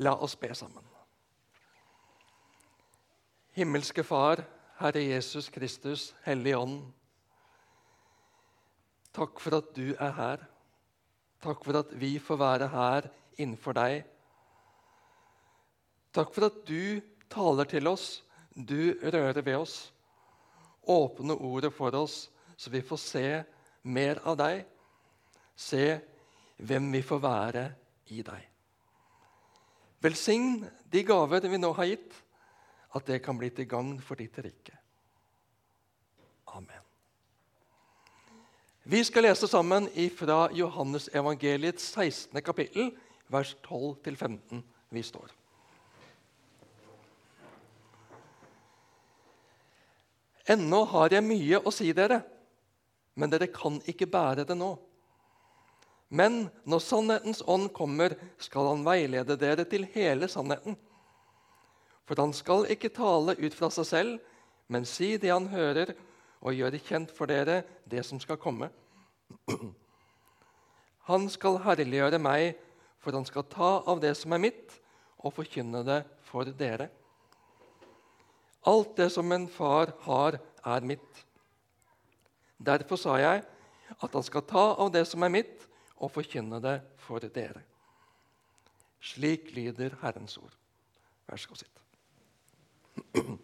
La oss be sammen. Himmelske Far, Herre Jesus Kristus, Hellige Ånd. Takk for at du er her. Takk for at vi får være her innenfor deg. Takk for at du taler til oss, du rører ved oss. Åpne ordet for oss, så vi får se mer av deg. Se hvem vi får være i deg. Velsign de gaver vi nå har gitt, at det kan bli til gagn for ditt rike. Amen. Vi skal lese sammen fra Johannes evangeliets 16. kapittel, vers 12-15. Vi står. Ennå har jeg mye å si dere, men dere kan ikke bære det nå. Men når sannhetens ånd kommer, skal han veilede dere til hele sannheten. For han skal ikke tale ut fra seg selv, men si det han hører, og gjøre kjent for dere det som skal komme. Han skal herliggjøre meg, for han skal ta av det som er mitt, og forkynne det for dere. Alt det som en far har, er mitt. Derfor sa jeg at han skal ta av det som er mitt, og forkynne det for dere. Slik lyder Herrens ord. Vær så god, sitt.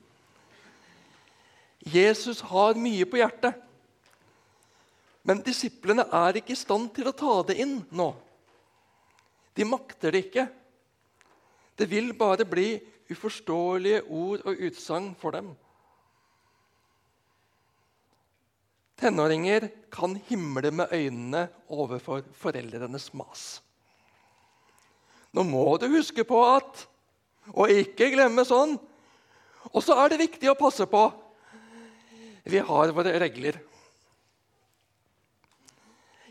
Jesus har mye på hjertet, men disiplene er ikke i stand til å ta det inn nå. De makter det ikke. Det vil bare bli uforståelige ord og utsagn for dem. Tenåringer kan himle med øynene overfor foreldrenes mas. Nå må du huske på at Og ikke glemme sånn. Og så er det viktig å passe på. Vi har våre regler.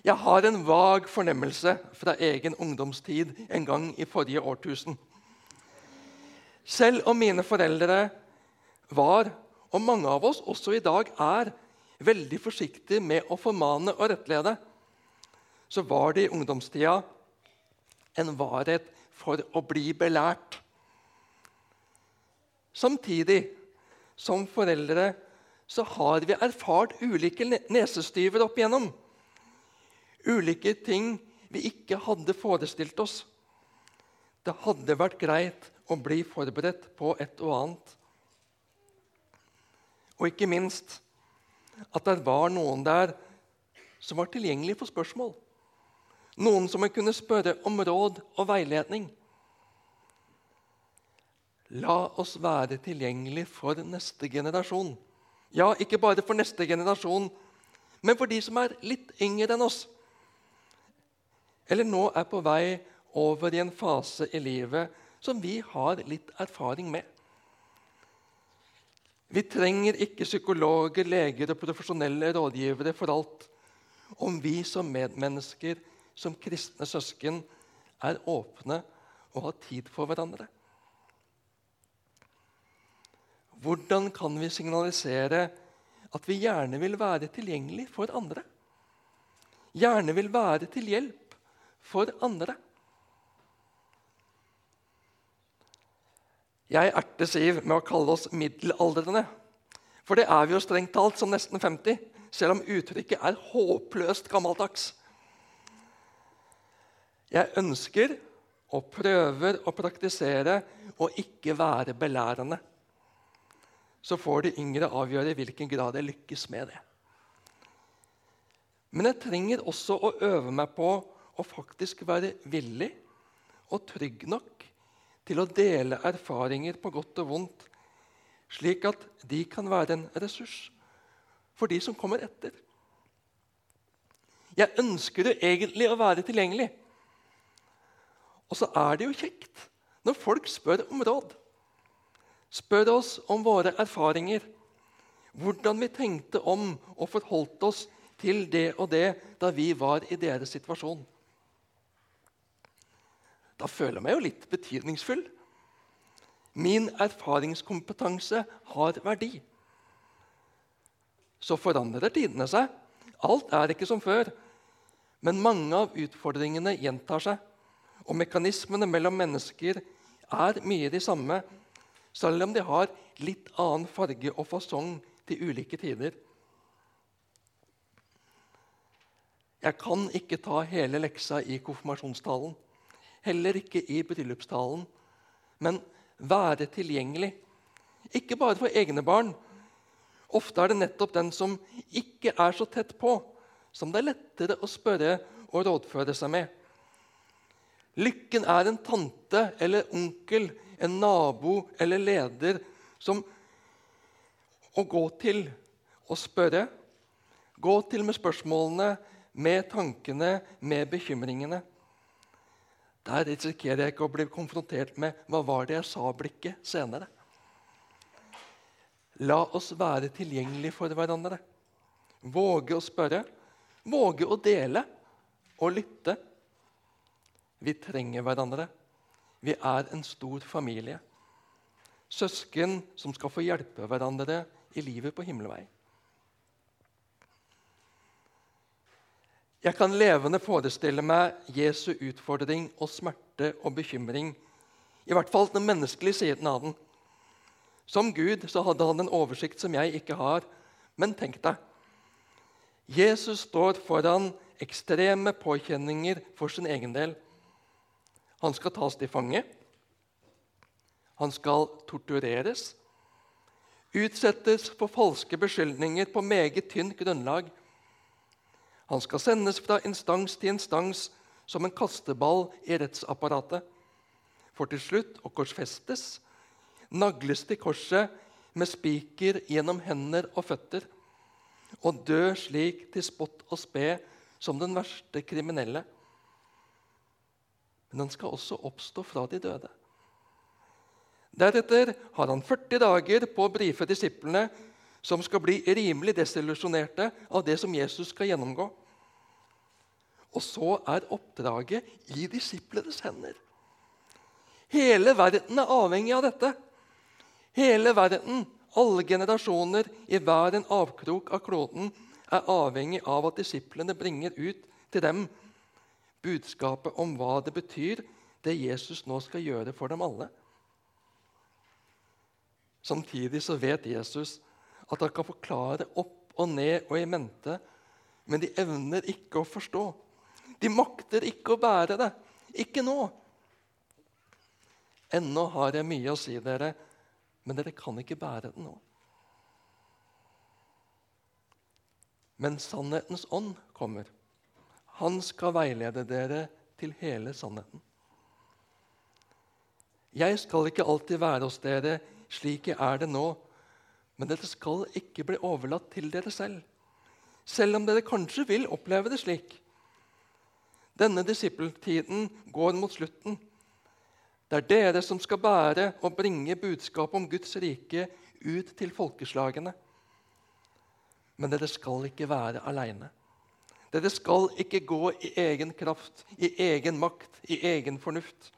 Jeg har en vag fornemmelse fra egen ungdomstid en gang i forrige årtusen. Selv om mine foreldre var, og mange av oss også i dag er, veldig forsiktig med å formane og rettlede, så var det i ungdomstida en varhet for å bli belært. Samtidig som foreldre så har vi erfart ulike nesestyver opp igjennom. Ulike ting vi ikke hadde forestilt oss. Det hadde vært greit å bli forberedt på et og annet. Og ikke minst at det var noen der som var tilgjengelig for spørsmål. Noen som en kunne spørre om råd og veiledning. La oss være tilgjengelig for neste generasjon. Ja, ikke bare for neste generasjon, men for de som er litt yngre enn oss. Eller nå er på vei over i en fase i livet som vi har litt erfaring med. Vi trenger ikke psykologer, leger og profesjonelle rådgivere for alt. Om vi som medmennesker, som kristne søsken, er åpne og har tid for hverandre. Hvordan kan vi signalisere at vi gjerne vil være tilgjengelig for andre? Gjerne vil være til hjelp for andre? Jeg erter Siv med å kalle oss middelaldrende. For det er vi jo strengt talt som nesten 50, selv om uttrykket er håpløst gammeldags. Jeg ønsker og prøver å praktisere å ikke være belærende. Så får de yngre avgjøre i hvilken grad jeg lykkes med det. Men jeg trenger også å øve meg på å faktisk være villig og trygg nok til å dele erfaringer på godt og vondt, slik at de kan være en ressurs for de som kommer etter. Jeg ønsker jo egentlig å være tilgjengelig. Og så er det jo kjekt når folk spør om råd. Spør oss om våre erfaringer, hvordan vi tenkte om og forholdt oss til det og det da vi var i deres situasjon. Da føler jeg meg jo litt betydningsfull. Min erfaringskompetanse har verdi. Så forandrer tidene seg. Alt er ikke som før. Men mange av utfordringene gjentar seg. Og mekanismene mellom mennesker er mye de samme, selv om de har litt annen farge og fasong til ulike tider. Jeg kan ikke ta hele leksa i konfirmasjonstalen, heller ikke i bryllupstalen, men være tilgjengelig. Ikke bare for egne barn. Ofte er det nettopp den som ikke er så tett på, som det er lettere å spørre og rådføre seg med. Lykken er en tante eller onkel, en nabo eller leder som å gå til og spørre. Gå til med spørsmålene, med tankene, med bekymringene. Der risikerer jeg ikke å bli konfrontert med 'hva var det jeg sa?'-blikket senere. La oss være tilgjengelige for hverandre. Våge å spørre, våge å dele og lytte. Vi trenger hverandre. Vi er en stor familie. Søsken som skal få hjelpe hverandre i livet på himmelvei. Jeg kan levende forestille meg Jesu utfordring og smerte og bekymring. I hvert fall den menneskelige siden av den. Som Gud så hadde han en oversikt som jeg ikke har. Men tenk deg Jesus står foran ekstreme påkjenninger for sin egen del. Han skal tas til fange. Han skal tortureres. Utsettes for falske beskyldninger på meget tynt grunnlag. Han skal sendes fra instans til instans som en kasteball i rettsapparatet. For til slutt å korsfestes, nagles til korset med spiker gjennom hender og føtter, og dø slik til spott og spe som den verste kriminelle. Men han skal også oppstå fra de døde. Deretter har han 40 dager på å brife disiplene, som skal bli rimelig desillusjonerte av det som Jesus skal gjennomgå. Og så er oppdraget i disiplenes hender. Hele verden er avhengig av dette. Hele verden, alle generasjoner i hver en avkrok av kloden, er avhengig av at disiplene bringer ut til dem budskapet om hva det betyr, det Jesus nå skal gjøre for dem alle. Samtidig så vet Jesus at han kan forklare opp og ned og i mente, men de evner ikke å forstå. De makter ikke å bære det. Ikke nå. Ennå har jeg mye å si dere, men dere kan ikke bære det nå. Men sannhetens ånd kommer. Han skal veilede dere til hele sannheten. Jeg skal ikke alltid være hos dere slik jeg er det nå, men dere skal ikke bli overlatt til dere selv, selv om dere kanskje vil oppleve det slik. Denne disippeltiden går mot slutten. Det er dere som skal bære og bringe budskapet om Guds rike ut til folkeslagene. Men dere skal ikke være aleine. Dere skal ikke gå i egen kraft, i egen makt, i egen fornuft.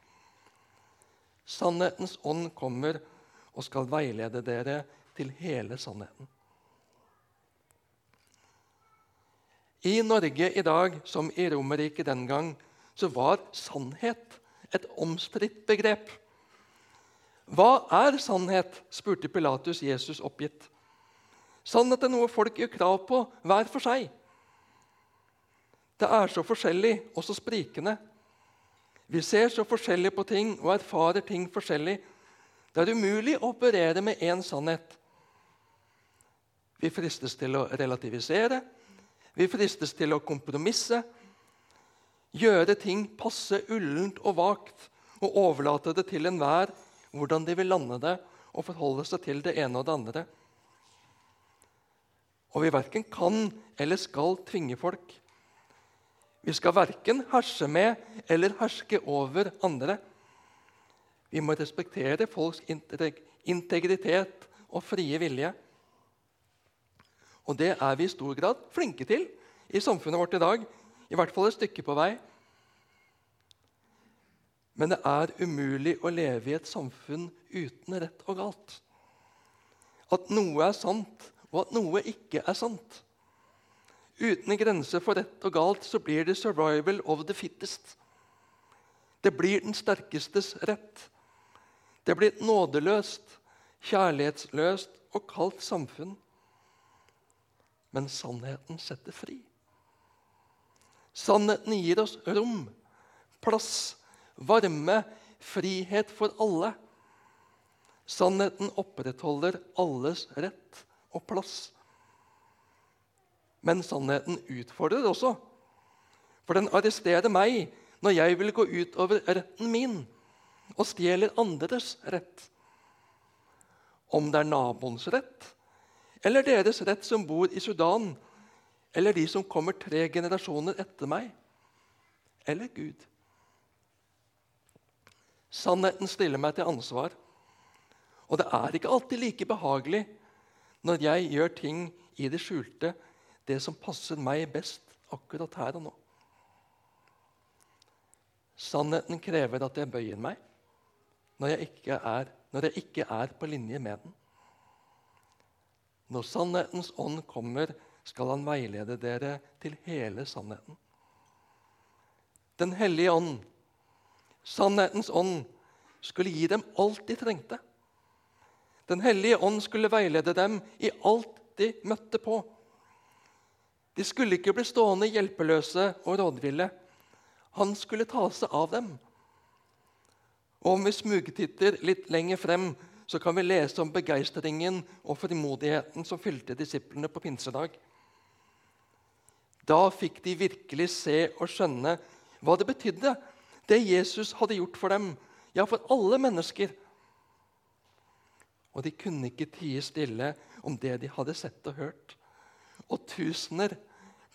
Sannhetens ånd kommer og skal veilede dere til hele sannheten. I Norge i dag, som i Romerriket den gang, så var sannhet et omstridt begrep. Hva er sannhet? spurte Pilatus Jesus oppgitt. Sannhet er noe folk gjør krav på hver for seg. Det er så forskjellig og så sprikende. Vi ser så forskjellig på ting og erfarer ting forskjellig. Det er umulig å operere med én sannhet. Vi fristes til å relativisere, vi fristes til å kompromisse. Gjøre ting passe ullent og vagt og overlate det til enhver hvordan de vil lande det og forholde seg til det ene og det andre. Og vi verken kan eller skal tvinge folk. Vi skal verken herse med eller herske over andre. Vi må respektere folks integritet og frie vilje. Og det er vi i stor grad flinke til i samfunnet vårt i dag. I hvert fall et stykke på vei. Men det er umulig å leve i et samfunn uten rett og galt. At noe er sant, og at noe ikke er sant. Uten grenser for rett og galt så blir det 'survival of the fittest'. Det blir den sterkestes rett. Det blir et nådeløst, kjærlighetsløst og kaldt samfunn. Men sannheten setter fri. Sannheten gir oss rom, plass, varme, frihet for alle. Sannheten opprettholder alles rett og plass. Men sannheten utfordrer også. For den arresterer meg når jeg vil gå utover retten min og stjeler andres rett. Om det er naboens rett eller deres rett som bor i Sudan, eller de som kommer tre generasjoner etter meg, eller Gud. Sannheten stiller meg til ansvar, og det er ikke alltid like behagelig når jeg gjør ting i det skjulte, det som passer meg best akkurat her og nå. Sannheten krever at jeg bøyer meg når jeg ikke er, jeg ikke er på linje med den. Når sannhetens ånd kommer, skal han veilede dere til hele sannheten. Den hellige ånd, sannhetens ånd, skulle gi dem alt de trengte. Den hellige ånd skulle veilede dem i alt de møtte på. De skulle ikke bli stående hjelpeløse og rådville. Han skulle ta seg av dem. Og Om vi smugtitter litt lenger frem, så kan vi lese om begeistringen og frimodigheten som fylte disiplene på pinsedag. Da fikk de virkelig se og skjønne hva det betydde, det Jesus hadde gjort for dem, ja, for alle mennesker. Og de kunne ikke tie stille om det de hadde sett og hørt. Og tusener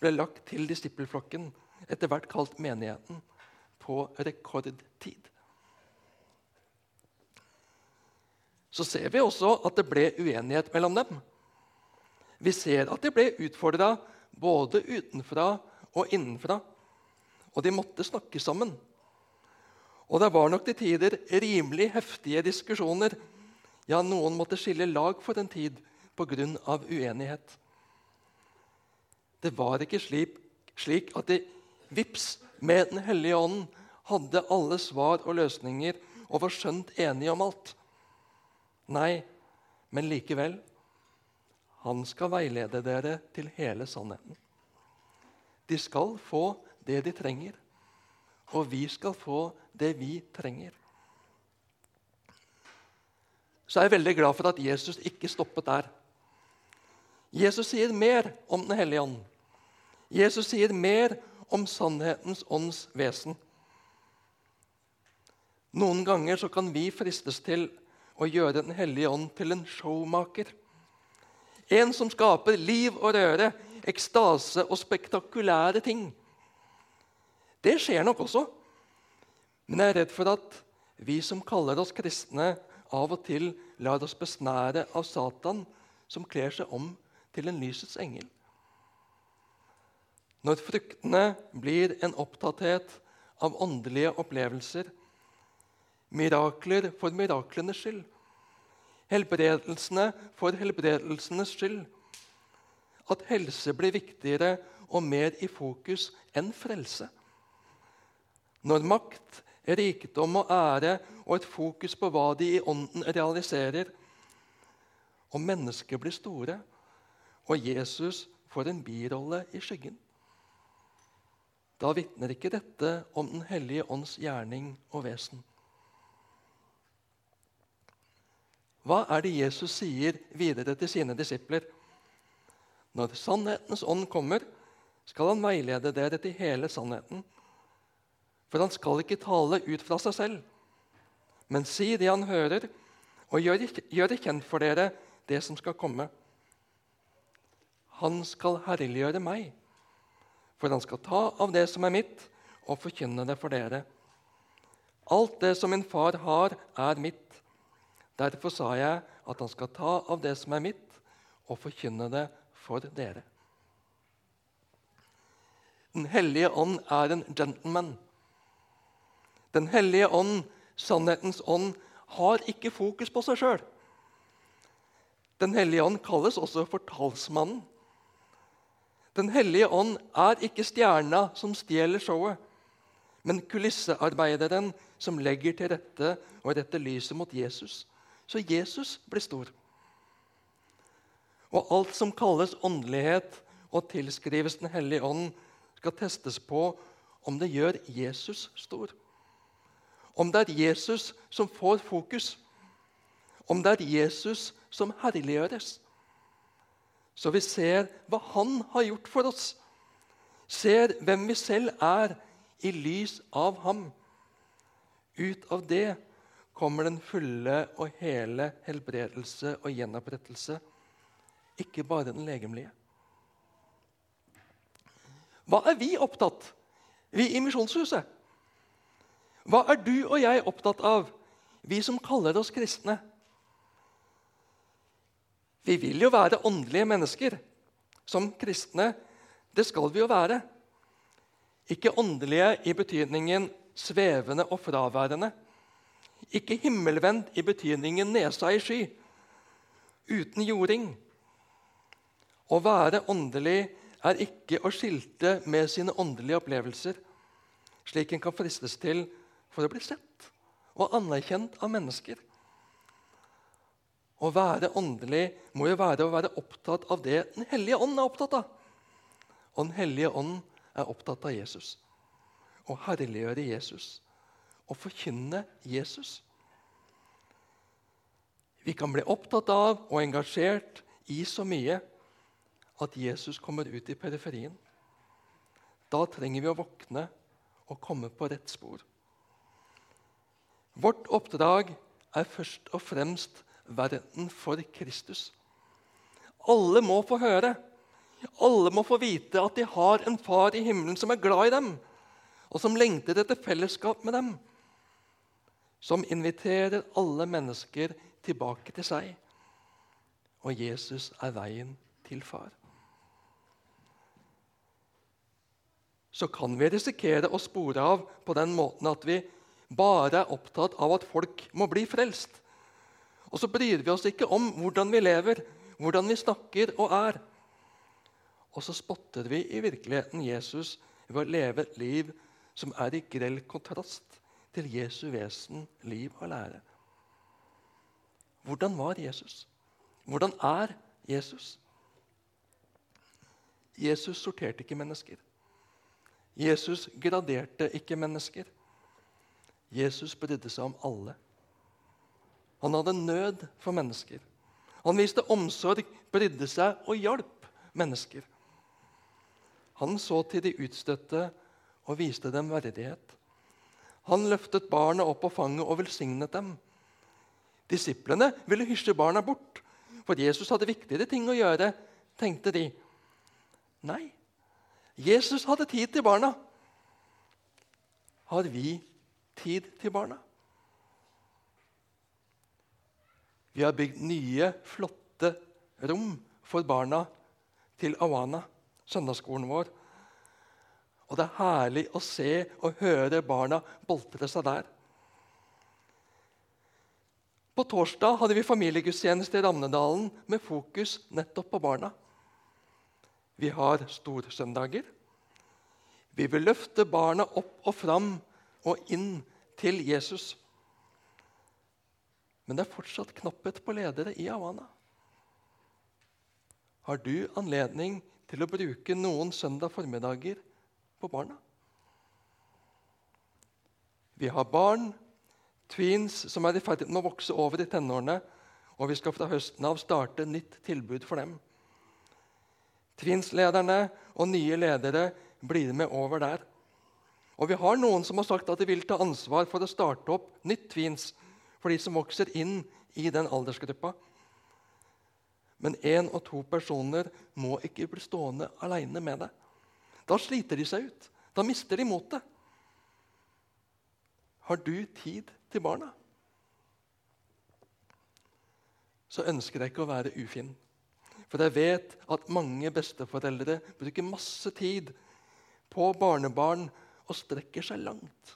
ble lagt til disippelflokken, etter hvert kalt menigheten, på rekordtid. Så ser vi også at det ble uenighet mellom dem. Vi ser at de ble utfordra både utenfra og innenfra. Og de måtte snakke sammen. Og det var nok til tider rimelig heftige diskusjoner ja, noen måtte skille lag for en tid pga. uenighet. Det var ikke slik, slik at de vips med Den hellige ånden hadde alle svar og løsninger og var skjønt enige om alt. Nei, men likevel Han skal veilede dere til hele sannheten. De skal få det de trenger, og vi skal få det vi trenger så er jeg veldig glad for at Jesus ikke stoppet der. Jesus sier mer om Den hellige ånd. Jesus sier mer om sannhetens ånds vesen. Noen ganger kan vi fristes til å gjøre Den hellige ånd til en showmaker. En som skaper liv og røre, ekstase og spektakulære ting. Det skjer nok også. Men jeg er redd for at vi som kaller oss kristne, av og til lar oss besnære av Satan, som kler seg om til en lysets engel. Når fruktene blir en opptatthet av åndelige opplevelser, mirakler for miraklenes skyld, helbredelsene for helbredelsenes skyld, at helse blir viktigere og mer i fokus enn frelse. Når makt rikdom og ære og et fokus på hva de i ånden realiserer. Og mennesker blir store, og Jesus får en birolle i skyggen. Da vitner ikke dette om Den hellige ånds gjerning og vesen. Hva er det Jesus sier videre til sine disipler? Når sannhetens ånd kommer, skal han veilede dere til hele sannheten. For han skal ikke tale ut fra seg selv, men si det han hører, og gjøre det kjent for dere det som skal komme. Han skal herliggjøre meg, for han skal ta av det som er mitt, og forkynne det for dere. Alt det som min far har, er mitt. Derfor sa jeg at han skal ta av det som er mitt, og forkynne det for dere. Den hellige ånd er en gentleman. Den hellige ånd, sannhetens ånd, har ikke fokus på seg sjøl. Den hellige ånd kalles også for talsmannen. Den hellige ånd er ikke stjerna som stjeler showet, men kulissearbeideren som legger til rette og retter lyset mot Jesus, så Jesus blir stor. Og alt som kalles åndelighet og tilskrives Den hellige ånd, skal testes på om det gjør Jesus stor. Om det er Jesus som får fokus. Om det er Jesus som herliggjøres. Så vi ser hva han har gjort for oss. Ser hvem vi selv er i lys av ham. Ut av det kommer den fulle og hele helbredelse og gjenopprettelse. Ikke bare den legemlige. Hva er vi opptatt vi i Misjonshuset? Hva er du og jeg opptatt av, vi som kaller oss kristne? Vi vil jo være åndelige mennesker. Som kristne. Det skal vi jo være. Ikke åndelige i betydningen svevende og fraværende. Ikke himmelvendt i betydningen nesa i sky. Uten jording. Å være åndelig er ikke å skilte med sine åndelige opplevelser, slik en kan fristes til for å bli sett og anerkjent av mennesker. Å være åndelig må jo være å være opptatt av det Den hellige ånd er opptatt av. Og Den hellige ånd er opptatt av Jesus. og herliggjøre Jesus. Å forkynne Jesus. Vi kan bli opptatt av og engasjert i så mye at Jesus kommer ut i periferien. Da trenger vi å våkne og komme på rett spor. Vårt oppdrag er først og fremst verden for Kristus. Alle må få høre. Alle må få vite at de har en far i himmelen som er glad i dem, og som lengter etter fellesskap med dem. Som inviterer alle mennesker tilbake til seg. Og Jesus er veien til far. Så kan vi risikere å spore av på den måten at vi bare er opptatt av at folk må bli frelst. Og så bryr vi oss ikke om hvordan vi lever, hvordan vi snakker og er. Og så spotter vi i virkeligheten Jesus ved å leve et liv som er i grell kontrast til Jesu vesen, liv og lære. Hvordan var Jesus? Hvordan er Jesus? Jesus sorterte ikke mennesker. Jesus graderte ikke mennesker. Jesus brydde seg om alle. Han hadde nød for mennesker. Han viste omsorg, brydde seg og hjalp mennesker. Han så til de utstøtte og viste dem verdighet. Han løftet barna opp på fanget og velsignet dem. Disiplene ville hysje barna bort, for Jesus hadde viktigere ting å gjøre, tenkte de. Nei, Jesus hadde tid til barna. Har vi tid til barna? Vi har bygd nye, flotte rom for barna til Awana, søndagsskolen vår. Og det er herlig å se og høre barna boltre seg der. På torsdag hadde vi familiegudstjeneste i Ramnedalen med fokus nettopp på barna. Vi har storsøndager. Vi vil løfte barna opp og fram og inn til Jesus. Men det er fortsatt knapphet på ledere i Havana. Har du anledning til å bruke noen søndag formiddager på barna? Vi har barn, tweens, som er i ferd med å vokse over i tenårene. Og vi skal fra høsten av starte nytt tilbud for dem. Tweens-lederne og nye ledere blir med over der. Og vi har noen som har sagt at de vil ta ansvar for å starte opp nytt tweens for de som vokser inn i den aldersgruppa. Men én og to personer må ikke bli stående aleine med det. Da sliter de seg ut. Da mister de motet. Har du tid til barna? Så ønsker jeg ikke å være ufin. For jeg vet at mange besteforeldre bruker masse tid på barnebarn og strekker seg langt.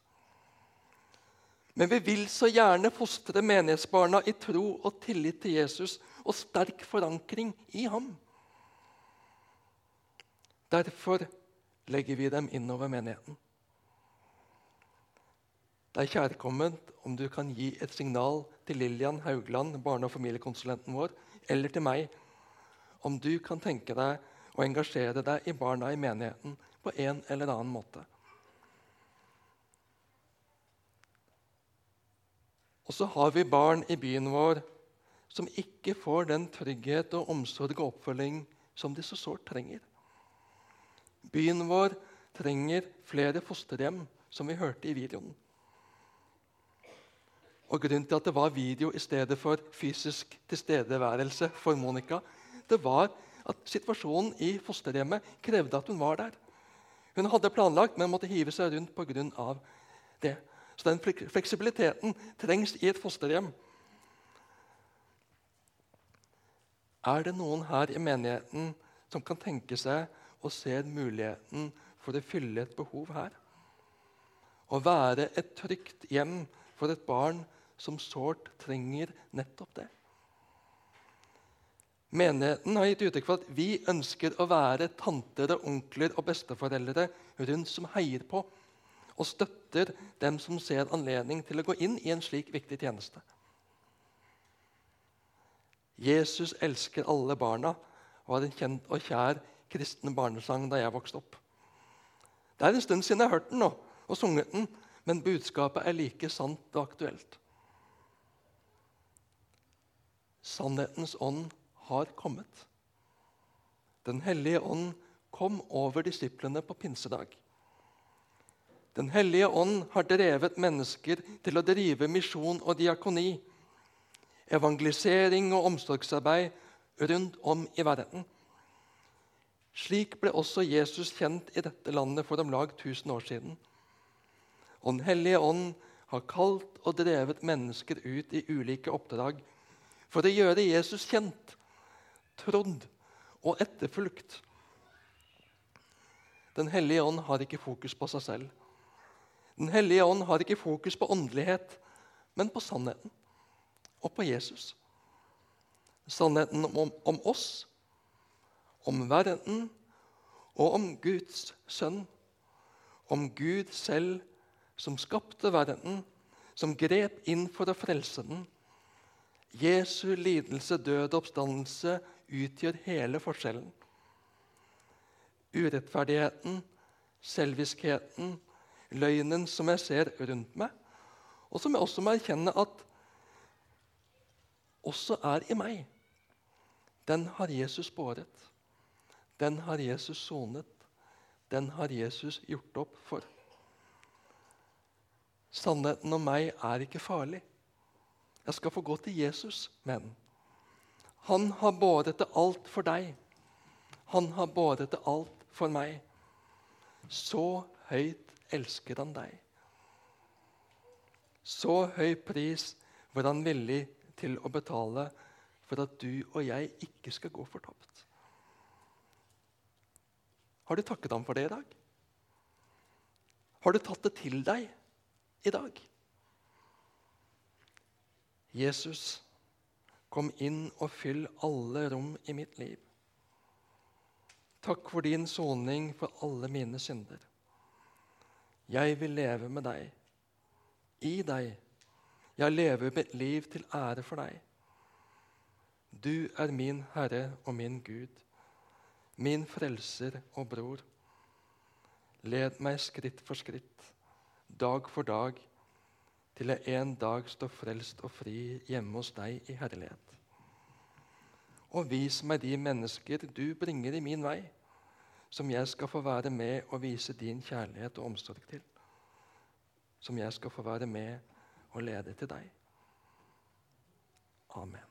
Men vi vil så gjerne fostre menighetsbarna i tro og tillit til Jesus og sterk forankring i ham. Derfor legger vi dem innover menigheten. Det er kjærkomment om du kan gi et signal til Lillian Haugland, barne- og familiekonsulenten vår, eller til meg, om du kan tenke deg å engasjere deg i barna i menigheten på en eller annen måte. Og så har vi barn i byen vår som ikke får den trygghet og omsorg og oppfølging som de så sårt trenger. Byen vår trenger flere fosterhjem, som vi hørte i videoen. Og Grunnen til at det var video i stedet for fysisk tilstedeværelse for Monica, det var at situasjonen i fosterhjemmet krevde at hun var der. Hun hadde planlagt, men måtte hive seg rundt pga. det. Så den fleksibiliteten trengs i et fosterhjem. Er det noen her i menigheten som kan tenke seg og ser muligheten for å fylle et behov her? Å være et trygt hjem for et barn som sårt trenger nettopp det. Menigheten har gitt uttrykk for at vi ønsker å være tanter og onkler og besteforeldre rundt som heier på og støtter dem som ser anledning til å gå inn i en slik viktig tjeneste. Jesus elsker alle barna og har en kjent og kjær kristen barnesang da jeg vokste opp. Det er en stund siden jeg har hørt den nå, og sunget den, men budskapet er like sant og aktuelt. Sannhetens ånd har kommet. Den hellige ånd kom over disiplene på pinsedag. Den hellige ånd har drevet mennesker til å drive misjon og diakoni, evangelisering og omsorgsarbeid rundt om i verden. Slik ble også Jesus kjent i dette landet for om lag 1000 år siden. Og Den hellige ånd har kalt og drevet mennesker ut i ulike oppdrag for å gjøre Jesus kjent, trodd og etterfulgt. Den hellige ånd har ikke fokus på seg selv. Den hellige ånd har ikke fokus på åndelighet, men på sannheten og på Jesus. Sannheten om, om oss, om verden og om Guds sønn. Om Gud selv som skapte verden, som grep inn for å frelse den Jesu lidelse, død og oppstandelse utgjør hele forskjellen. Urettferdigheten, selviskheten, løgnen som jeg ser rundt meg, og som jeg også må erkjenne at også er i meg, den har Jesus båret. Den har Jesus sonet. Den har Jesus gjort opp for. Sannheten om meg er ikke farlig. Jeg skal få gå til Jesus med den. Han har båret det alt for deg. Han har båret det alt for meg. Så høyt elsker han deg. Så høy pris var han villig til å betale for at du og jeg ikke skal gå fortapt. Har du takket ham for det i dag? Har du tatt det til deg i dag? Jesus, kom inn og fyll alle rom i mitt liv. Takk for din soning for alle mine synder. Jeg vil leve med deg, i deg. Jeg lever mitt liv til ære for deg. Du er min Herre og min Gud, min frelser og bror. Led meg skritt for skritt, dag for dag, til jeg en dag står frelst og fri hjemme hos deg i herlighet. Og vis meg de mennesker du bringer i min vei, som jeg skal få være med og vise din kjærlighet og omsorg til. Som jeg skal få være med og lede til deg. Amen.